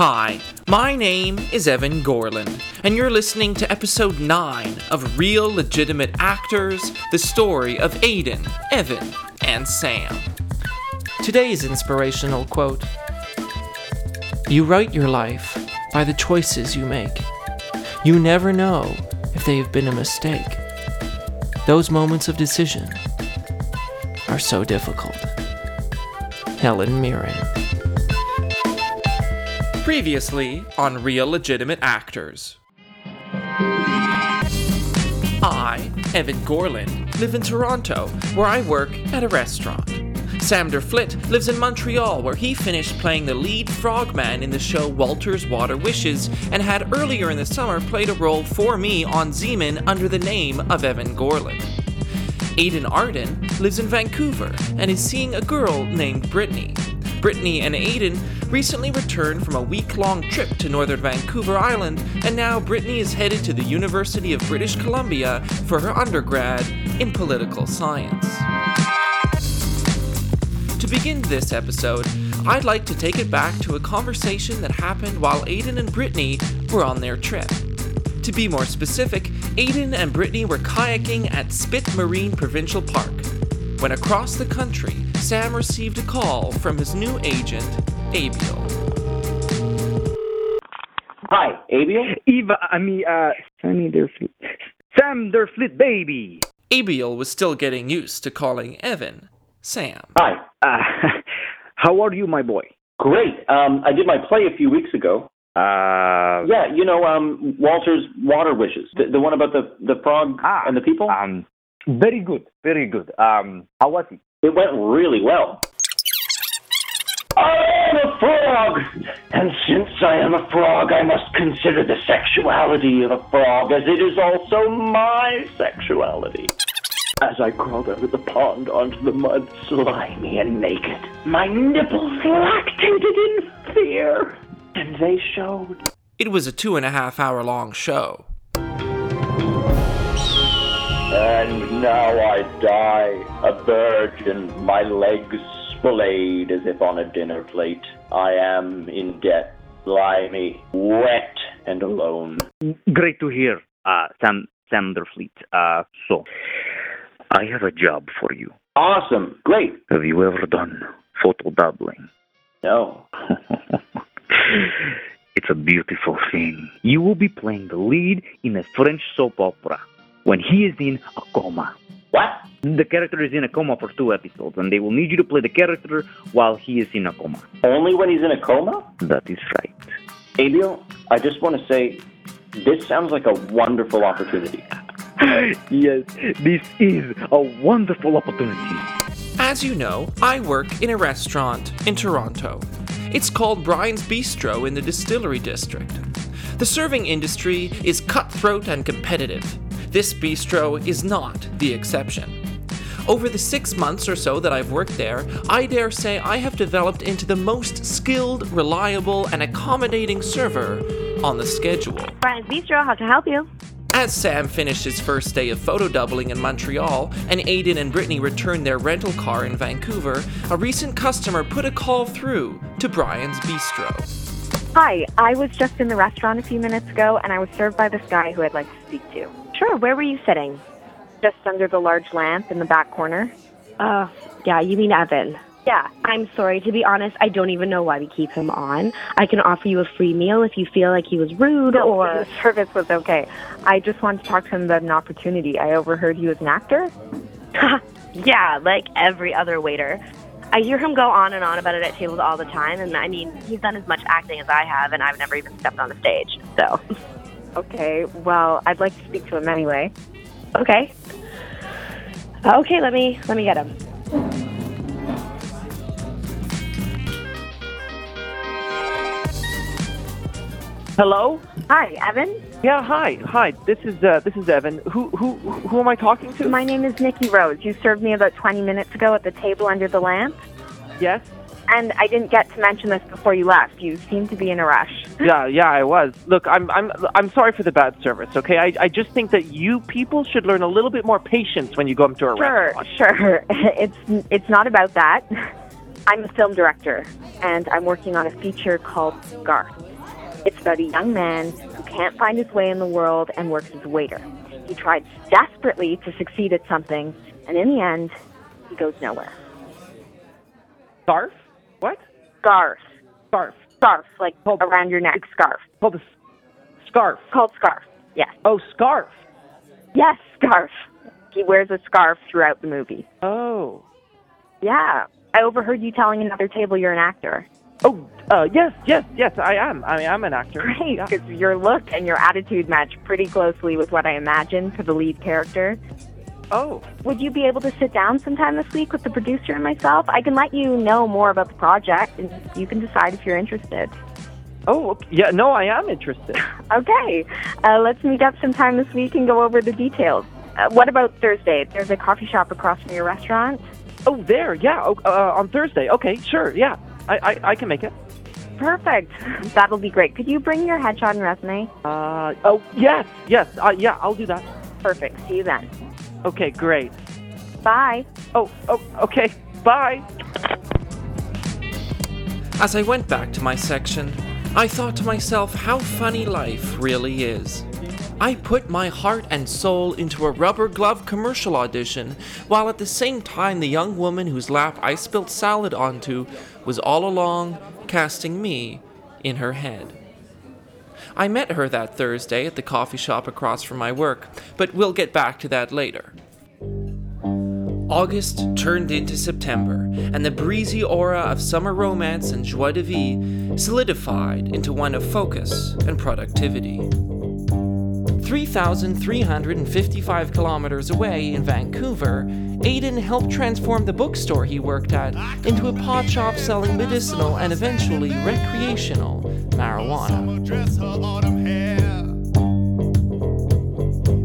Hi, my name is Evan Gorlin, and you're listening to episode 9 of Real Legitimate Actors The Story of Aiden, Evan, and Sam. Today's inspirational quote You write your life by the choices you make. You never know if they have been a mistake. Those moments of decision are so difficult. Helen Mirren. Previously on Real Legitimate Actors. I, Evan Gorlin, live in Toronto, where I work at a restaurant. Sam Derflit lives in Montreal, where he finished playing the lead frogman in the show Walter's Water Wishes and had earlier in the summer played a role for me on Zeman under the name of Evan Gorlin. Aiden Arden lives in Vancouver and is seeing a girl named Brittany. Brittany and Aiden recently returned from a week long trip to northern Vancouver Island, and now Brittany is headed to the University of British Columbia for her undergrad in political science. To begin this episode, I'd like to take it back to a conversation that happened while Aiden and Brittany were on their trip. To be more specific, Aiden and Brittany were kayaking at Spit Marine Provincial Park when across the country, Sam received a call from his new agent, Abiel. Hi, Abiel? Eva, I mean, uh, Sammy Derflit. Sam Derflit, baby! Abiel was still getting used to calling Evan Sam. Hi. Uh, how are you, my boy? Great. Um, I did my play a few weeks ago. Uh, Yeah, you know, um, Walter's Water Wishes. The, the one about the, the frog ah, and the people? Um, very good, very good. Um, how was it? It went really well. I am a frog! And since I am a frog, I must consider the sexuality of a frog as it is also my sexuality. As I crawled out of the pond onto the mud, slimy and naked, my nipples lactated in fear, and they showed. It was a two and a half hour long show. And now I die, a virgin, my legs splayed as if on a dinner plate. I am in debt, slimy, wet, and alone. Great to hear, uh, Sam, Derflit. Uh, so, I have a job for you. Awesome, great. Have you ever done photo doubling? No. it's a beautiful thing. You will be playing the lead in a French soap opera when he is in a coma. What? The character is in a coma for two episodes, and they will need you to play the character while he is in a coma. Only when he's in a coma? That is right. Abiel, I just want to say, this sounds like a wonderful opportunity. yes, this is a wonderful opportunity. As you know, I work in a restaurant in Toronto. It's called Brian's Bistro in the Distillery District. The serving industry is cutthroat and competitive. This bistro is not the exception. Over the six months or so that I've worked there, I dare say I have developed into the most skilled, reliable, and accommodating server on the schedule. Brian's Bistro, how can I help you? As Sam finished his first day of photo doubling in Montreal and Aiden and Brittany returned their rental car in Vancouver, a recent customer put a call through to Brian's Bistro. Hi, I was just in the restaurant a few minutes ago and I was served by this guy who I'd like to speak to. Sure, where were you sitting? Just under the large lamp in the back corner. Uh, yeah, you mean Evan. Yeah. I'm sorry, to be honest, I don't even know why we keep him on. I can offer you a free meal if you feel like he was rude No, or. the service was okay. I just wanted to talk to him about an opportunity. I overheard he was an actor. yeah, like every other waiter. I hear him go on and on about it at tables all the time, and I mean, he's done as much acting as I have, and I've never even stepped on a stage. So, Okay, well, I'd like to speak to him anyway. okay. Okay, let me let me get him. Hello? Hi, Evan. Yeah, hi. Hi. This is uh, this is Evan. Who who who am I talking to? My name is Nikki Rose. You served me about 20 minutes ago at the table under the lamp. Yes. And I didn't get to mention this before you left. You seemed to be in a rush. Yeah, yeah, I was. Look, I'm I'm I'm sorry for the bad service. Okay, I I just think that you people should learn a little bit more patience when you go into a Sure, restaurant. sure. sure. It's it's not about that. I'm a film director, and I'm working on a feature called Scar. It's about a young man who can't find his way in the world and works as a waiter. He tries desperately to succeed at something, and in the end, he goes nowhere. Scarf? What? Scarf. Scarf. Scarf, like Hold- around your neck, scarf. Called a s- scarf. Called scarf. Yes. Oh, scarf. Yes, scarf. He wears a scarf throughout the movie. Oh. Yeah. I overheard you telling another table you're an actor. Oh, uh, yes, yes, yes, I am. I am an actor. Great, Yeah. because your look and your attitude match pretty closely with what I imagined for the lead character. Oh, Would you be able to sit down sometime this week with the producer and myself? I can let you know more about the project, and you can decide if you're interested. oh, okay. yeah. No, I am interested. Okay, uh, let's meet up sometime this week and go over the details. Uh, what about Thursday? There's a coffee shop across from your restaurant. Oh, there. Yeah. Oh, uh, on Thursday. Okay, sure. Yeah, I, I, I can make it. Perfect. That'll be great. Could you bring your headshot and resume? Uh, oh, yes, yes. Uh, yeah, I'll do that. Perfect. See you then. Okay, great. Bye. Oh, oh, okay. Bye. As I went back to my section, I thought to myself how funny life really is. I put my heart and soul into a rubber glove commercial audition, while at the same time the young woman whose lap I spilt salad onto was all along casting me in her head. I met her that Thursday at the coffee shop across from my work, but we'll get back to that later. August turned into September, and the breezy aura of summer romance and joie de vivre solidified into one of focus and productivity. 3,355 kilometers away in Vancouver, Aiden helped transform the bookstore he worked at into a pot shop selling medicinal and eventually recreational marijuana. dress her autumn hair.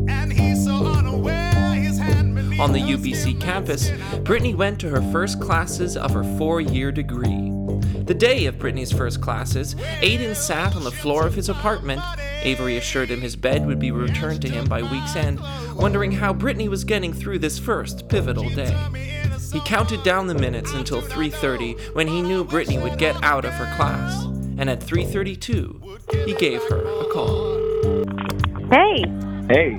And he's so unaware his hand beneath On the UBC campus, Brittany went to her first classes of her four year degree. The day of Brittany's first classes, Aiden sat on the floor of his apartment. Avery assured him his bed would be returned to him by week's end, wondering how Brittany was getting through this first pivotal day. He counted down the minutes until 3:30 when he knew Brittany would get out of her class, and at 3:32, he gave her a call. Hey, Hey,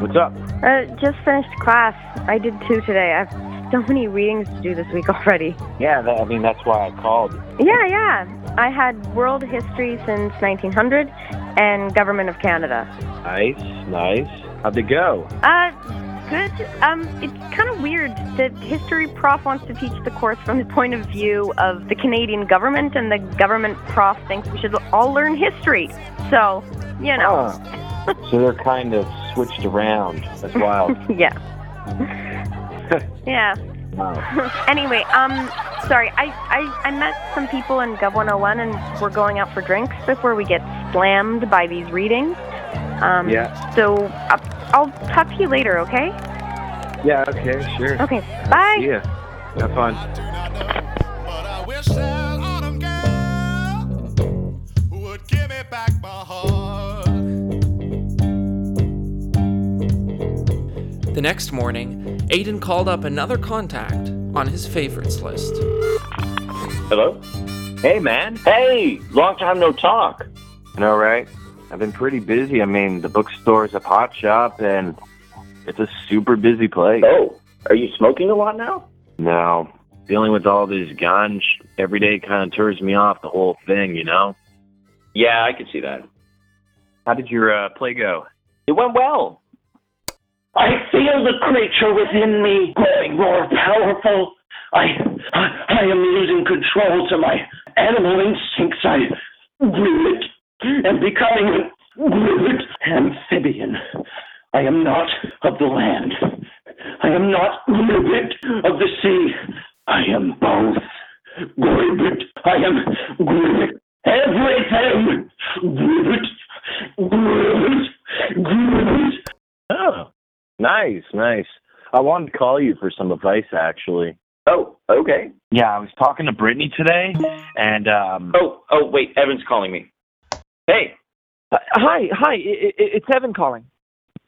what's up? uh, just finished class. I did two today. I have so many readings to do this week already. Yeah, that, I mean that's why I called. Yeah, yeah. I had world history since 1900 and government of Canada. Nice, nice. How'd it go? Uh, good. Um, it's kind of weird. that history prof wants to teach the course from the point of view of the Canadian government, and the government prof thinks we should all learn history. So, you know, so they're kind of switched around. That's wild. yeah. yeah. wow. anyway, um, sorry, I, I, I met some people in Gov 101 and we're going out for drinks before we get slammed by these readings. Um, Yeah. So I'll, I'll talk to you later, okay? Yeah. Okay. Sure. Okay. Bye. Yeah. Have fun. But I wish that autumn girl would give me back my heart. The next morning, Aiden called up another contact on his favorites list. Hello? Hey, man. Hey, long time no talk. I know, right? I've been pretty busy. I mean, the bookstore's a pot shop, and it's a super busy place. Oh, are you smoking a lot now? No, dealing with all this ganj every day kind of turns me off the whole thing, you know? Yeah, I could see that. How did your uh, play go? It went well. I feel the creature within me growing more powerful. I, I, I am losing control to my animal instincts. I grew it and becoming an grew it amphibian. I am not of the land. I am not ribbit of the sea. I am both. Gribbit. I am gribbit. Everything. Gribbit. Gribbit. Gribbit. Oh, nice, nice. I wanted to call you for some advice, actually. Oh, okay. Yeah, I was talking to Brittany today, and um, Oh, oh, wait. Evan's calling me. Hey. Hi, hi. I, I, it's Evan calling.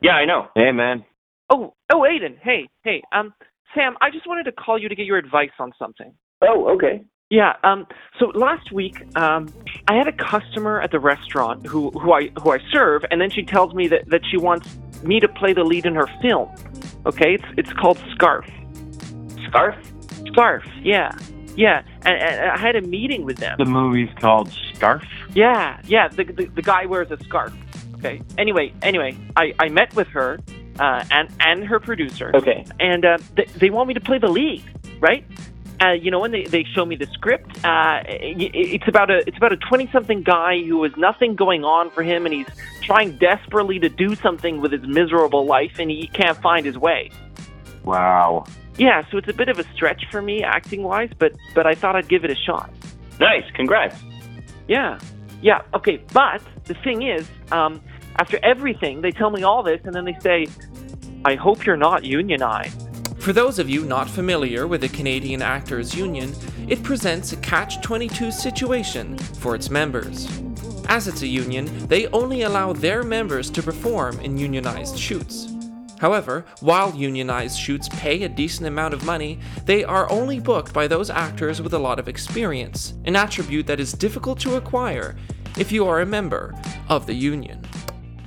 Yeah, I know. hey, man. Oh, oh, Aiden. Hey, hey. Um, Sam, I just wanted to call you to get your advice on something. Oh, okay. Yeah. Um. So last week, um, I had a customer at the restaurant who who I who I serve, and then she tells me that that she wants me to play the lead in her film. Okay. It's it's called Scarf. Scarf? Scarf. Yeah. Yeah. And, and I had a meeting with them. The movie's called Scarf. Yeah, yeah. The, the the guy wears a scarf. Okay. Anyway, anyway, I I met with her, uh, and and her producer. Okay. And uh, they they want me to play the lead, right? Uh, you know, when they, they show me the script, uh, it, it's about a it's about a twenty something guy who has nothing going on for him, and he's trying desperately to do something with his miserable life, and he can't find his way. Wow. Yeah, so it's a bit of a stretch for me acting wise, but but I thought I'd give it a shot. Nice. Congrats. Yeah. Yeah. Okay. But the thing is, um, after everything, they tell me all this, and then they say, "I hope you're not unionized." For those of you not familiar with the Canadian Actors Union, it presents a catch 22 situation for its members. As it's a union, they only allow their members to perform in unionized shoots. However, while unionized shoots pay a decent amount of money, they are only booked by those actors with a lot of experience, an attribute that is difficult to acquire if you are a member of the union.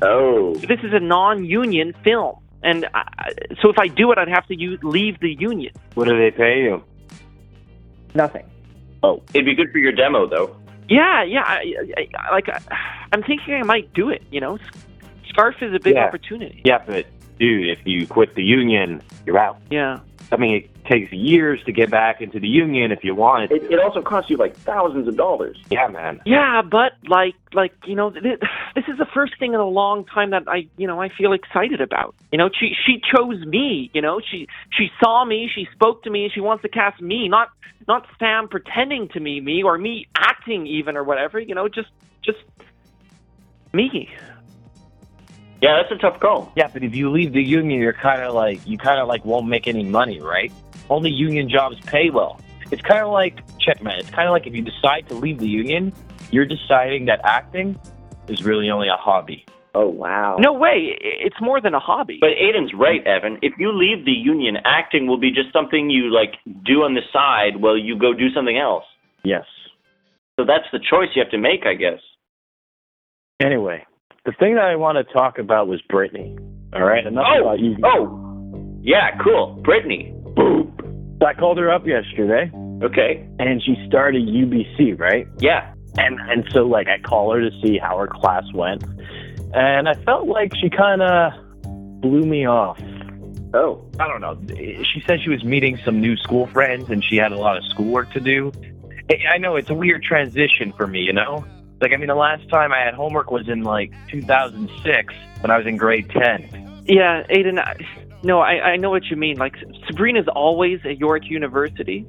Oh. This is a non-union film, and I, so if I do it, I'd have to u- leave the union. What do they pay you? Nothing. Oh. It'd be good for your demo, though. Yeah, yeah. I, I, I, like, I, I'm thinking I might do it. You know, Scarf is a big Yeah. opportunity. Yeah, but dude, if you quit the union, you're out. Yeah. I mean, it takes years to get back into the union if you want it. It, it also costs you like thousands of dollars. Yeah, man. Yeah, but like, like you know, th- this is the first thing in a long time that I, you know, I feel excited about. You know, she she chose me. You know, she she saw me, she spoke to me, she wants to cast me, not not Sam pretending to be me or me acting even or whatever. You know, just just me. Yeah, that's a tough call. Yeah, but if you leave the union, you're kind of like you kind of like won't make any money, right? Only union jobs pay well. It's kind of like checkmate. It's kind of like if you decide to leave the union, you're deciding that acting is really only a hobby. Oh, wow. No way, it's more than a hobby. But Aiden's right, Evan. If you leave the union, acting will be just something you like do on the side while you go do something else. Yes. So that's the choice you have to make, I guess. Anyway, the thing that I want to talk about was Brittany. All right, enough Oh, about you. oh, yeah, cool. Brittany. Boop. I called her up yesterday, Okay. and she started UBC, right? Yeah. And and so like I call her to see how her class went, and I felt like she kind of blew me off. Oh. I don't know. She said she was meeting some new school friends and she had a lot of schoolwork to do. I know it's a weird transition for me, you know? Like, I mean, the last time I had homework was in like 2006 when I was in grade 10. Yeah, Aiden. I, no, I, I know what you mean. Like Sabrina's always at York University.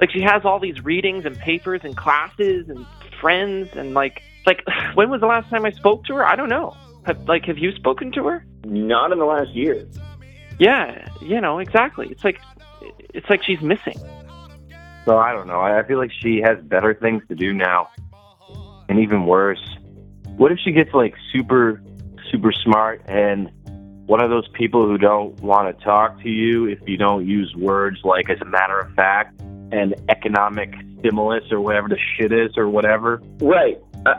Like she has all these readings and papers and classes and friends and like like when was the last time I spoke to her? I don't know. Have, like have you spoken to her? Not in the last year. Yeah, you know exactly. It's like it's like she's missing. So I don't know. I I feel like she has better things to do now. And even worse, what if she gets like super, super smart and one of those people who don't want to talk to you if you don't use words like as a matter of fact and economic stimulus or whatever the shit is or whatever? Right. Uh,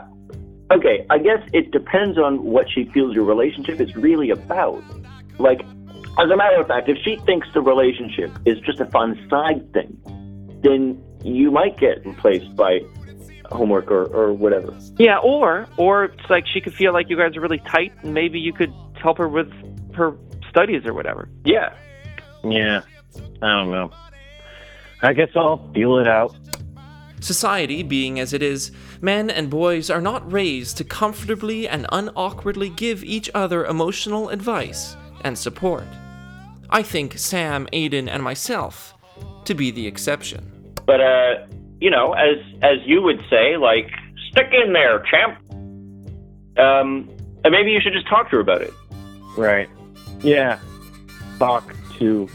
okay, I guess it depends on what she feels your relationship is really about. Like, as a matter of fact, if she thinks the relationship is just a fun side thing, then you might get replaced by homework or, or whatever. Yeah, or or it's like she could feel like you guys are really tight and maybe you could help her with her studies or whatever. Yeah. Yeah. I don't know. I guess I'll feel it out. Society being as it is, men and boys are not raised to comfortably and unawkwardly give each other emotional advice and support. I think Sam, Aiden, and myself to be the exception. But, uh, you know, as as you would say, like, stick in there, champ. Um, and maybe you should just talk to her about it. Right. Yeah. Talk to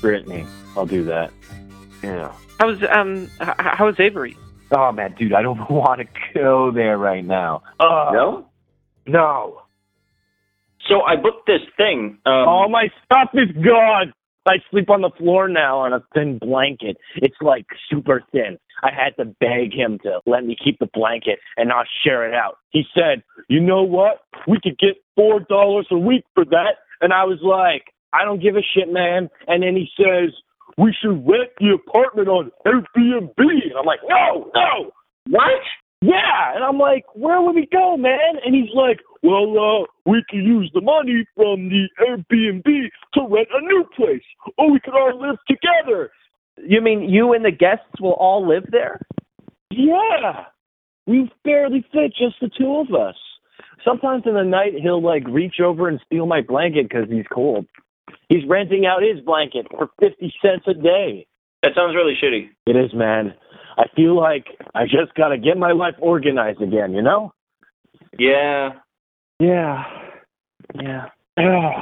Brittany. I'll do that. Yeah. How's um h- how's Avery? Oh man, dude, I don't want to go there right now. Oh No? no. So I booked this thing. Um, All my stuff is gone. I sleep on the floor now on a thin blanket. It's like super thin. I had to beg him to let me keep the blanket and not share it out. He said, "You know what? We could get four dollars a week for that." And I was like, "I don't give a shit, man." And then he says, "We should rent the apartment on Airbnb." And I'm like, "No, no, what?" Yeah, and I'm like, "Where would we go, man?" And he's like, "Well, uh, we could use the money from the Airbnb to rent a new place, or we could all live together." You mean you and the guests will all live there? Yeah, we barely fit just the two of us. Sometimes in the night he'll like reach over and steal my blanket because he's cold. He's renting out his blanket for fifty cents a day. That sounds really shitty. It is, man. I feel like I just gotta get my life organized again. You know? Yeah. Yeah. Yeah.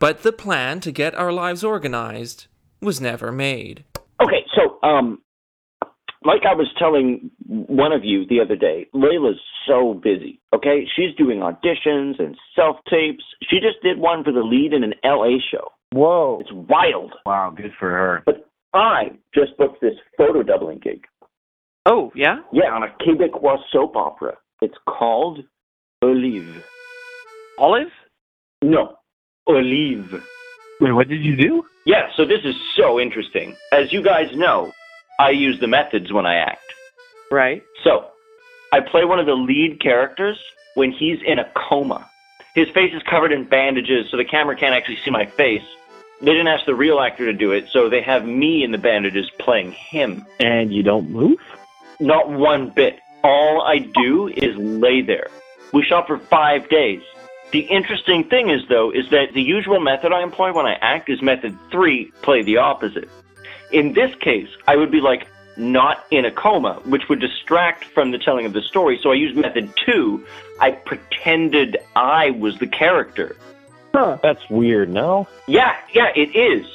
But the plan to get our lives organized was never made. Okay, so um, like I was telling one of you the other day, Layla's so busy. Okay, she's doing auditions and self tapes. She just did one for the lead in an LA show. Whoa. It's wild. Wow, good for her. But I just booked this photo doubling gig. Oh, yeah? Yeah, on a Quebecois soap opera. It's called Olive. Olive? No, Olive. Wait, what did you do? Yeah, so this is so interesting. As you guys know, I use the methods when I act. Right. So, I play one of the lead characters when he's in a coma. His face is covered in bandages, so the camera can't actually see my face. They didn't ask the real actor to do it, so they have me in the bandages playing him. And you don't move? Not one bit. All I do is lay there. We shot for five days. The interesting thing is, though, is that the usual method I employ when I act is method three, play the opposite. In this case, I would be like not in a coma, which would distract from the telling of the story. So I used method two. I pretended I was the character. Huh. That's weird, no? Yeah, yeah, it is.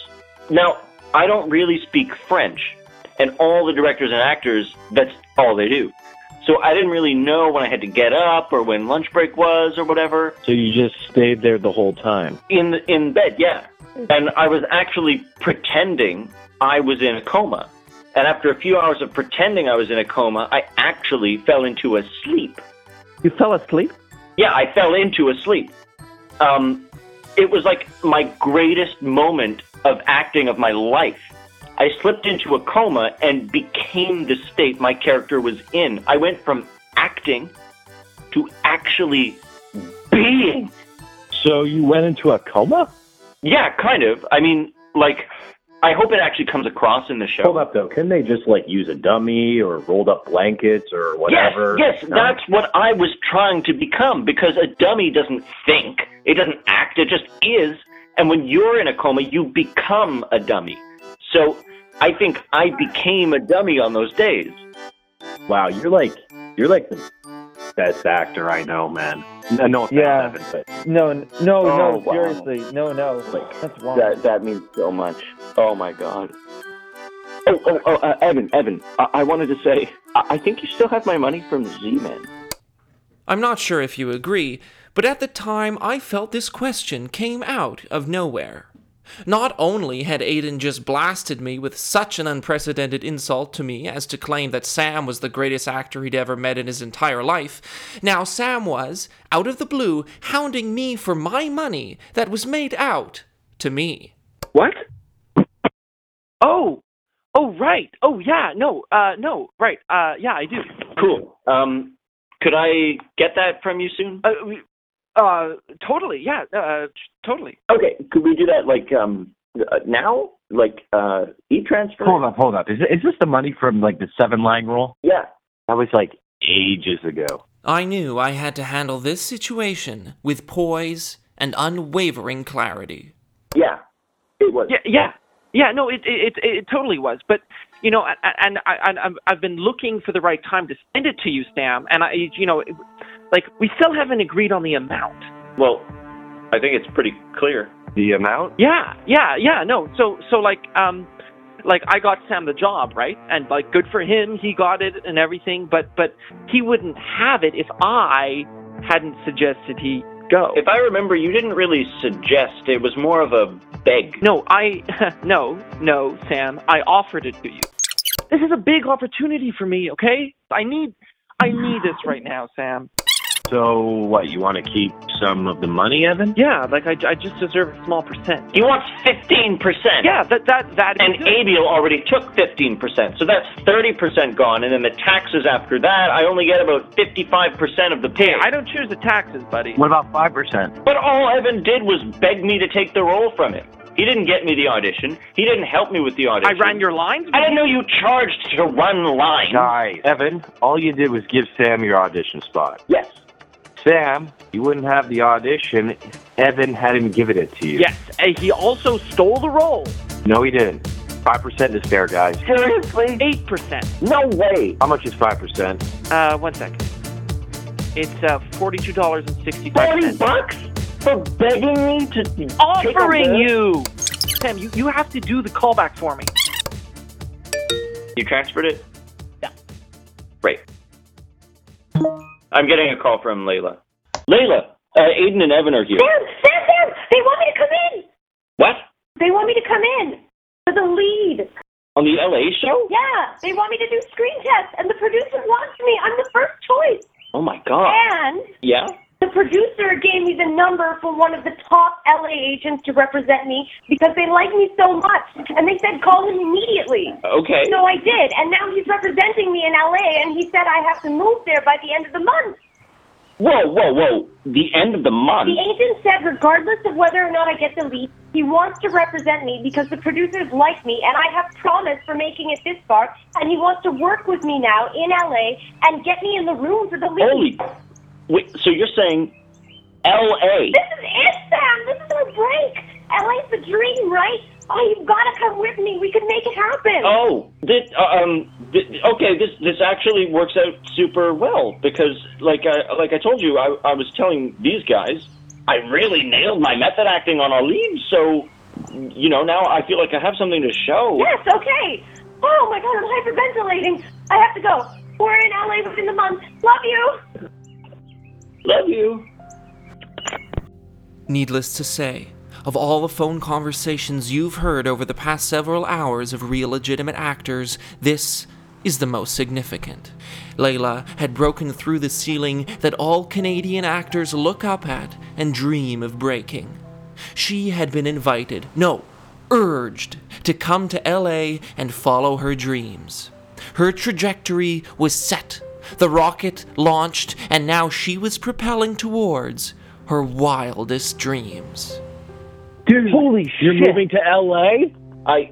Now, I don't really speak French, and all the directors and actors, that's all they do. So I didn't really know when I had to get up or when lunch break was or whatever. So you just stayed there the whole time? In the, in bed, yeah. And I was actually pretending I was in a coma. And after a few hours of pretending I was in a coma, I actually fell into a sleep. You fell asleep? Yeah, I fell into a sleep. Um, it was like my greatest moment of acting of my life. I slipped into a coma and became the state my character was in. I went from acting to actually being. So you went into a coma? Yeah, kind of. I mean, like, I hope it actually comes across in the show. Hold up, though. Couldn't they just like use a dummy or rolled up blankets or whatever? Yes, yes, No? that's what I was trying to become because a dummy doesn't think, it doesn't act, it just is. And when you're in a coma, you become a dummy. So I think I became a dummy on those days. Wow, you're like you're like the best actor I know, man. No, no offense, Yeah. Evan, but No, no, Oh, no, wow. seriously. No, no. That's wrong. That that means so much. Oh my god. Oh, oh, oh, uh, Evan, Evan. I-, I wanted to say, I-, I think you still have my money from Z-Men. I'm not sure if you agree, but at the time I felt this question came out of nowhere. Not only had Aiden just blasted me with such an unprecedented insult to me as to claim that Sam was the greatest actor he'd ever met in his entire life, now Sam was, out of the blue, hounding me for my money that was made out to me. What? Oh, oh, right. Oh, yeah. No, uh, no, right. Uh, yeah, I do. Cool. Um, could I get that from you soon? Uh, we- uh, totally. Yeah. Uh, totally. Okay. Could we do that like um uh, now? Like uh e-transfer? hold up, hold up. Is is this the money from like the seven line rule? Yeah. That was like ages ago. I knew I had to handle this situation with poise and unwavering clarity. Yeah. It was. Yeah, yeah, yeah. No, it it it, it totally was. But you know, and, and I and I've been looking for the right time to send it to you, Sam. And I, you know, like we still haven't agreed on the amount. Well, I think it's pretty clear. The amount? Yeah, yeah, yeah. No, so so like um, like I got Sam the job, right? And like good for him, he got it and everything. But but he wouldn't have it if I hadn't suggested he go. If I remember, you didn't really suggest. It was more of a beg. No, I no, no, Sam. I offered it to you. This is a big opportunity for me, okay? I need I need this right now, Sam. So what? You want to keep some of the money, Evan? Yeah, like I, I just deserve a small percent. He wants 15%. Yeah, that that that And is. Abiel already took 15%, so that's 30% gone, and then the taxes after that, I only get about 55% of the pay. I don't choose the taxes, buddy. What about five percent? But all Evan did was beg me to take the role from him. He didn't get me the audition. He didn't help me with the audition. I ran your lines. I didn't know you charged to run lines. Guys, Evan, all you did was give Sam your audition spot. Yes. Sam, you wouldn't have the audition if Evan hadn't given it to you. Yes, and he also stole the role. No, he didn't. Five percent is fair, guys. Seriously? Eight percent. No way. How much is five percent? Uh, one second. It's uh forty-two dollars and sixty-five 40 bucks for begging me to take a Offering you. Sam, you you have to do the callback for me. You transferred it? Yeah. Great. I'm getting a call from Layla. Layla, uh, Aiden and Evan are here. Sam, Sam, Sam! They want me to come in! What? They want me to come in for the lead. On the LA show? Yeah, they want me to do screen tests, and the producer wants me. I'm the first choice. Oh my god. And Yeah? The producer gave me the number for one of the top LA agents to represent me because they like me so much. And they said call him immediately. Okay. So I did, and now he's representing me in LA, and he said I have to move there by the end of the month. Whoa, whoa, whoa. The end of the month? The agent said, regardless of whether or not I get the lead, he wants to represent me because the producers like me and I have promise for making it this far, and he wants to work with me now in LA and get me in the room for the lead. Holy. Wait, so you're saying LA? This is it, Sam. This is our break. LA's the dream, right? Oh, you've got to come with me. We can make it happen. Oh, this, um, th- okay. This this actually works out super well because, like I like I told you, I I was telling these guys, I really nailed my method acting on lead. So, you know, now I feel like I have something to show. Yes, okay. Oh my god, I'm hyperventilating. I have to go. We're in LA within the month. Love you. Love you. Needless to say, of all the phone conversations you've heard over the past several hours of real legitimate actors, this is the most significant. Layla had broken through the ceiling that all Canadian actors look up at and dream of breaking. She had been invited, no, urged, to come to LA and follow her dreams. Her trajectory was set, the rocket launched, and now she was propelling towards her wildest dreams. Dude, Holy you're shit. moving to LA? I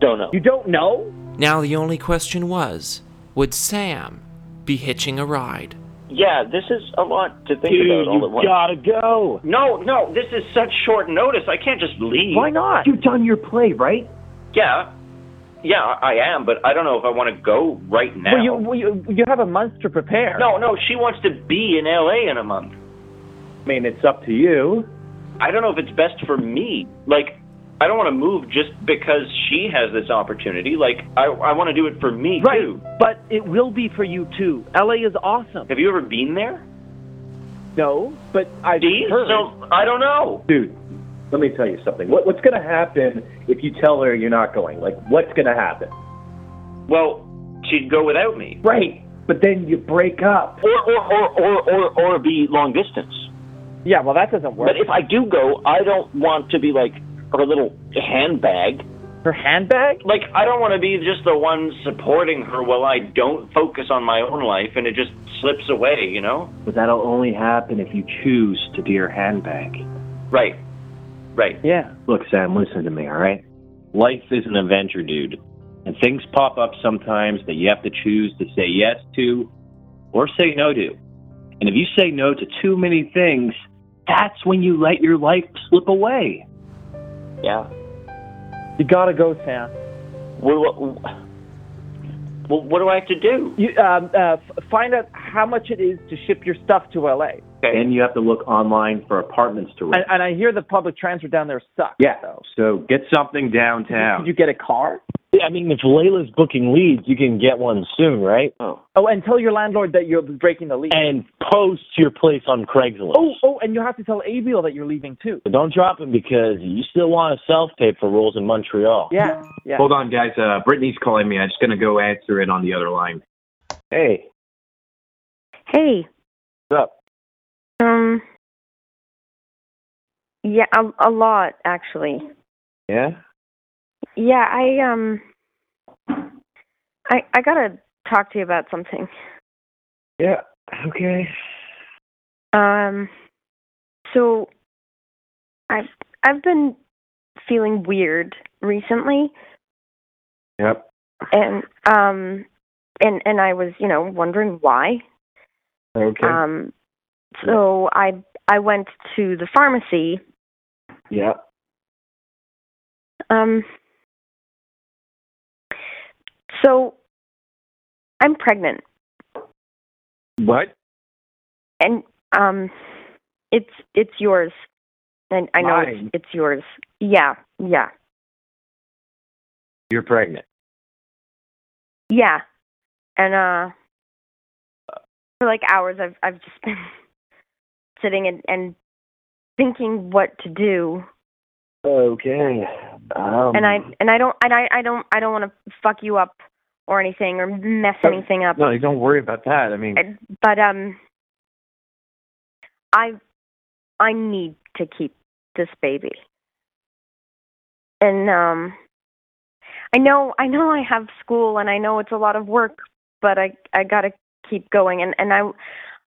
don't know. You don't know? Now the only question was would Sam be hitching a ride? Yeah, this is a lot to think Dude, about all at once. you once. gotta go. No, no, this is such short notice. I can't just leave. Why not? You've done your play, right? Yeah, yeah, I am, but I don't know if I want to go right now. Well, you, well, you you have a month to prepare. No, no, she wants to be in LA in a month. I mean, it's up to you. I don't know if it's best for me. Like, I don't want to move just because she has this opportunity. Like, I I want to do it for me Right, too. but it will be for you too. LA is awesome. Have you ever been there? No, but I've See, heard. so I don't know. Dude, let me tell you something. What, what's going to happen if you tell her you're not going? Like, what's going to happen? Well, she'd go without me, Right. But then you break up. or or or or or, or be long distance. yeah, well, that doesn't work. But if I do go, I don't want to be like her little handbag. Her handbag? Like, I don't want to be just the one supporting her while I don't focus on my own life and it just slips away, you know? But that'll only happen if you choose to be her handbag. Right. Right. Yeah. Look, Sam, listen to me, all right? Life is an adventure, dude. And things pop up sometimes that you have to choose to say yes to or say no to. And if you say no to too many things, that's when you let your life slip away. Yeah. You gotta go, Sam. Well, what, well, what do I have to do? You um, uh, find out how much it is to ship your stuff to LA. Okay. And you have to look online for apartments to rent. And, and I hear the public transit down there sucks. yeah. though. So get something downtown. Did you get a car? It, Yeah, I mean, if Layla's booking leads, you can get one soon, right? Oh. Oh, and tell your landlord that you're breaking the lease. And post your place on Craigslist. oh, oh, and you have to tell Abiel that you're leaving too. But don't drop him because you still want to self-tape for roles in Montreal. Yeah, yeah. Hold on, guys. Uh, Brittany's calling me. I'm just gonna go answer it on the other line. Hey, Hey, what's up? um, yeah, a, a lot actually. Yeah? Yeah, I um, I I gotta talk to you about something. Yeah. Okay. Um, so I've I've been feeling weird recently, Yep. and um, and and I was you know wondering why. Okay. Um, so I I went to the pharmacy. yeah. Um, so I'm pregnant, What? and um, it's it's yours. And I know it's, it's yours. Yeah, yeah, You're pregnant. yeah. And uh, for like hours, I've I've just been sitting and and thinking what to do. Okay. Um, and I and I don't and I I don't I don't want to fuck you up or anything or mess anything up. No, don't worry about that. I mean, But um, I I need to keep this baby, and um, I know I know I have school and I know it's a lot of work, but I I gotta keep going. And and I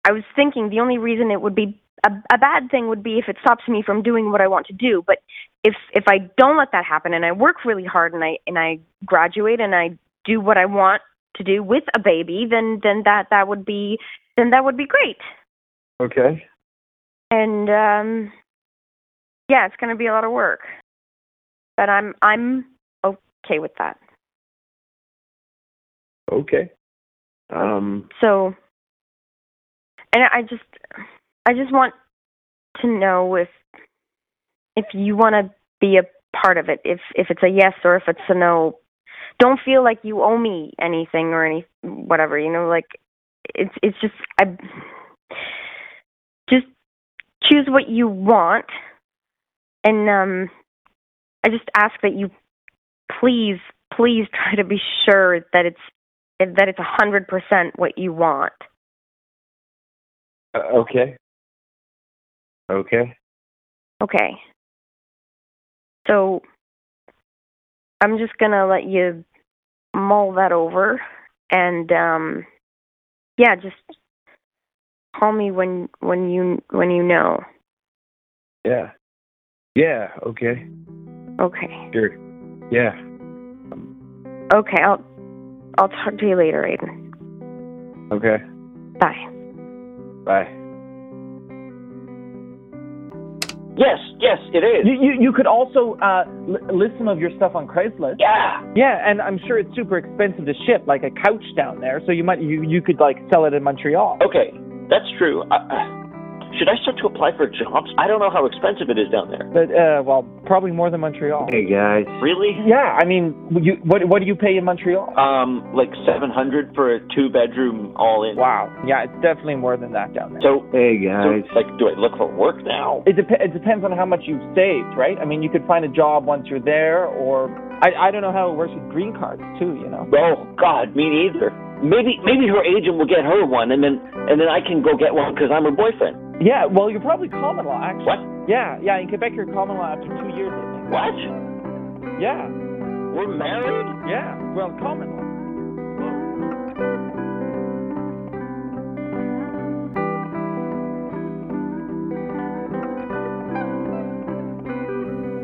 I was thinking the only reason it would be a, a bad thing would be if it stops me from doing what I want to do. But if if I don't let that happen and I work really hard and I and I graduate and I do what I want to do with a baby, then then that that would be then that would be great. okay. And um yeah, it's going to be a lot of work. But I'm I'm okay with that. Okay. Um, So and I just I just want to know if if you want to be a part of it, if if it's a yes or if it's a no. Don't feel like you owe me anything or any whatever, you know, like it's it's just I just choose what you want and um I just ask that you please please try to be sure that it's that it's a hundred percent what you want. Uh, okay. Okay. Okay. So I'm just gonna let you mull that over and um yeah, just call me when when you when you know. Yeah. Yeah. Okay. Okay. Sure. Yeah. Okay, I'll I'll talk to you later, Aiden. Okay. Bye. Bye. Yes, yes, it is. You, you you could also uh, li- list some of your stuff on Craigslist. Yeah. Yeah, and I'm sure it's super expensive to ship, like a couch down there. So you might you you could like sell it in Montreal. Okay, that's true. Uh, should I start to apply for jobs? I don't know how expensive it is down there. But uh, well, probably more than Montreal. Hey guys. Really? Yeah, I mean, you what what do you pay in Montreal? Um, like seven hundred for a two bedroom all in. Wow. Yeah, it's definitely more than that down there. So, Hey so guys. like, do I look for work now? It, dep- it depends on how much you've saved, right? I mean, you could find a job once you're there, or I I don't know how it works with green cards too. You know. Oh God, me neither. Maybe maybe her agent will get her one, and then and then I can go get one because I'm her boyfriend. Yeah, well, you're probably common law actually. What? Yeah, yeah. In Quebec, you're common law after two years, I think. What? Yeah, We're married? yeah. Well, common law.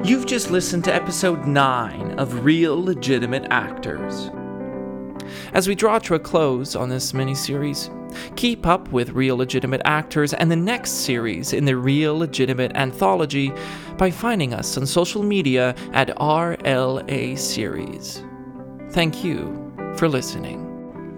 You've just listened to episode 9 of Real Legitimate Actors. As we draw to a close on this miniseries, keep up with Real Legitimate Actors and the next series in the Real Legitimate Anthology by finding us on social media at RLA Series. Thank you for listening.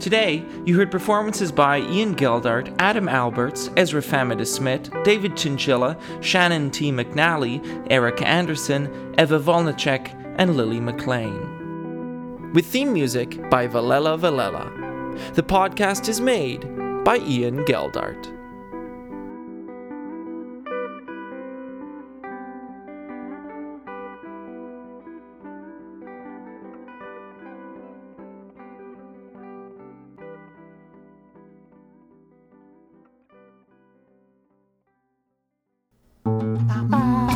Today, you heard performances by Ian Geldart, Adam Alberts, Ezra Famida Smith, David Chinchilla, Shannon T. McNally, Erica Anderson, Eva Volnicek, and Lily McLean. with theme music by Valela Valela. The podcast is made by Ian Geldart.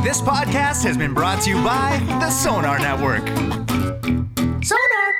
This podcast has been brought to you by the Sonar Network. Sonar!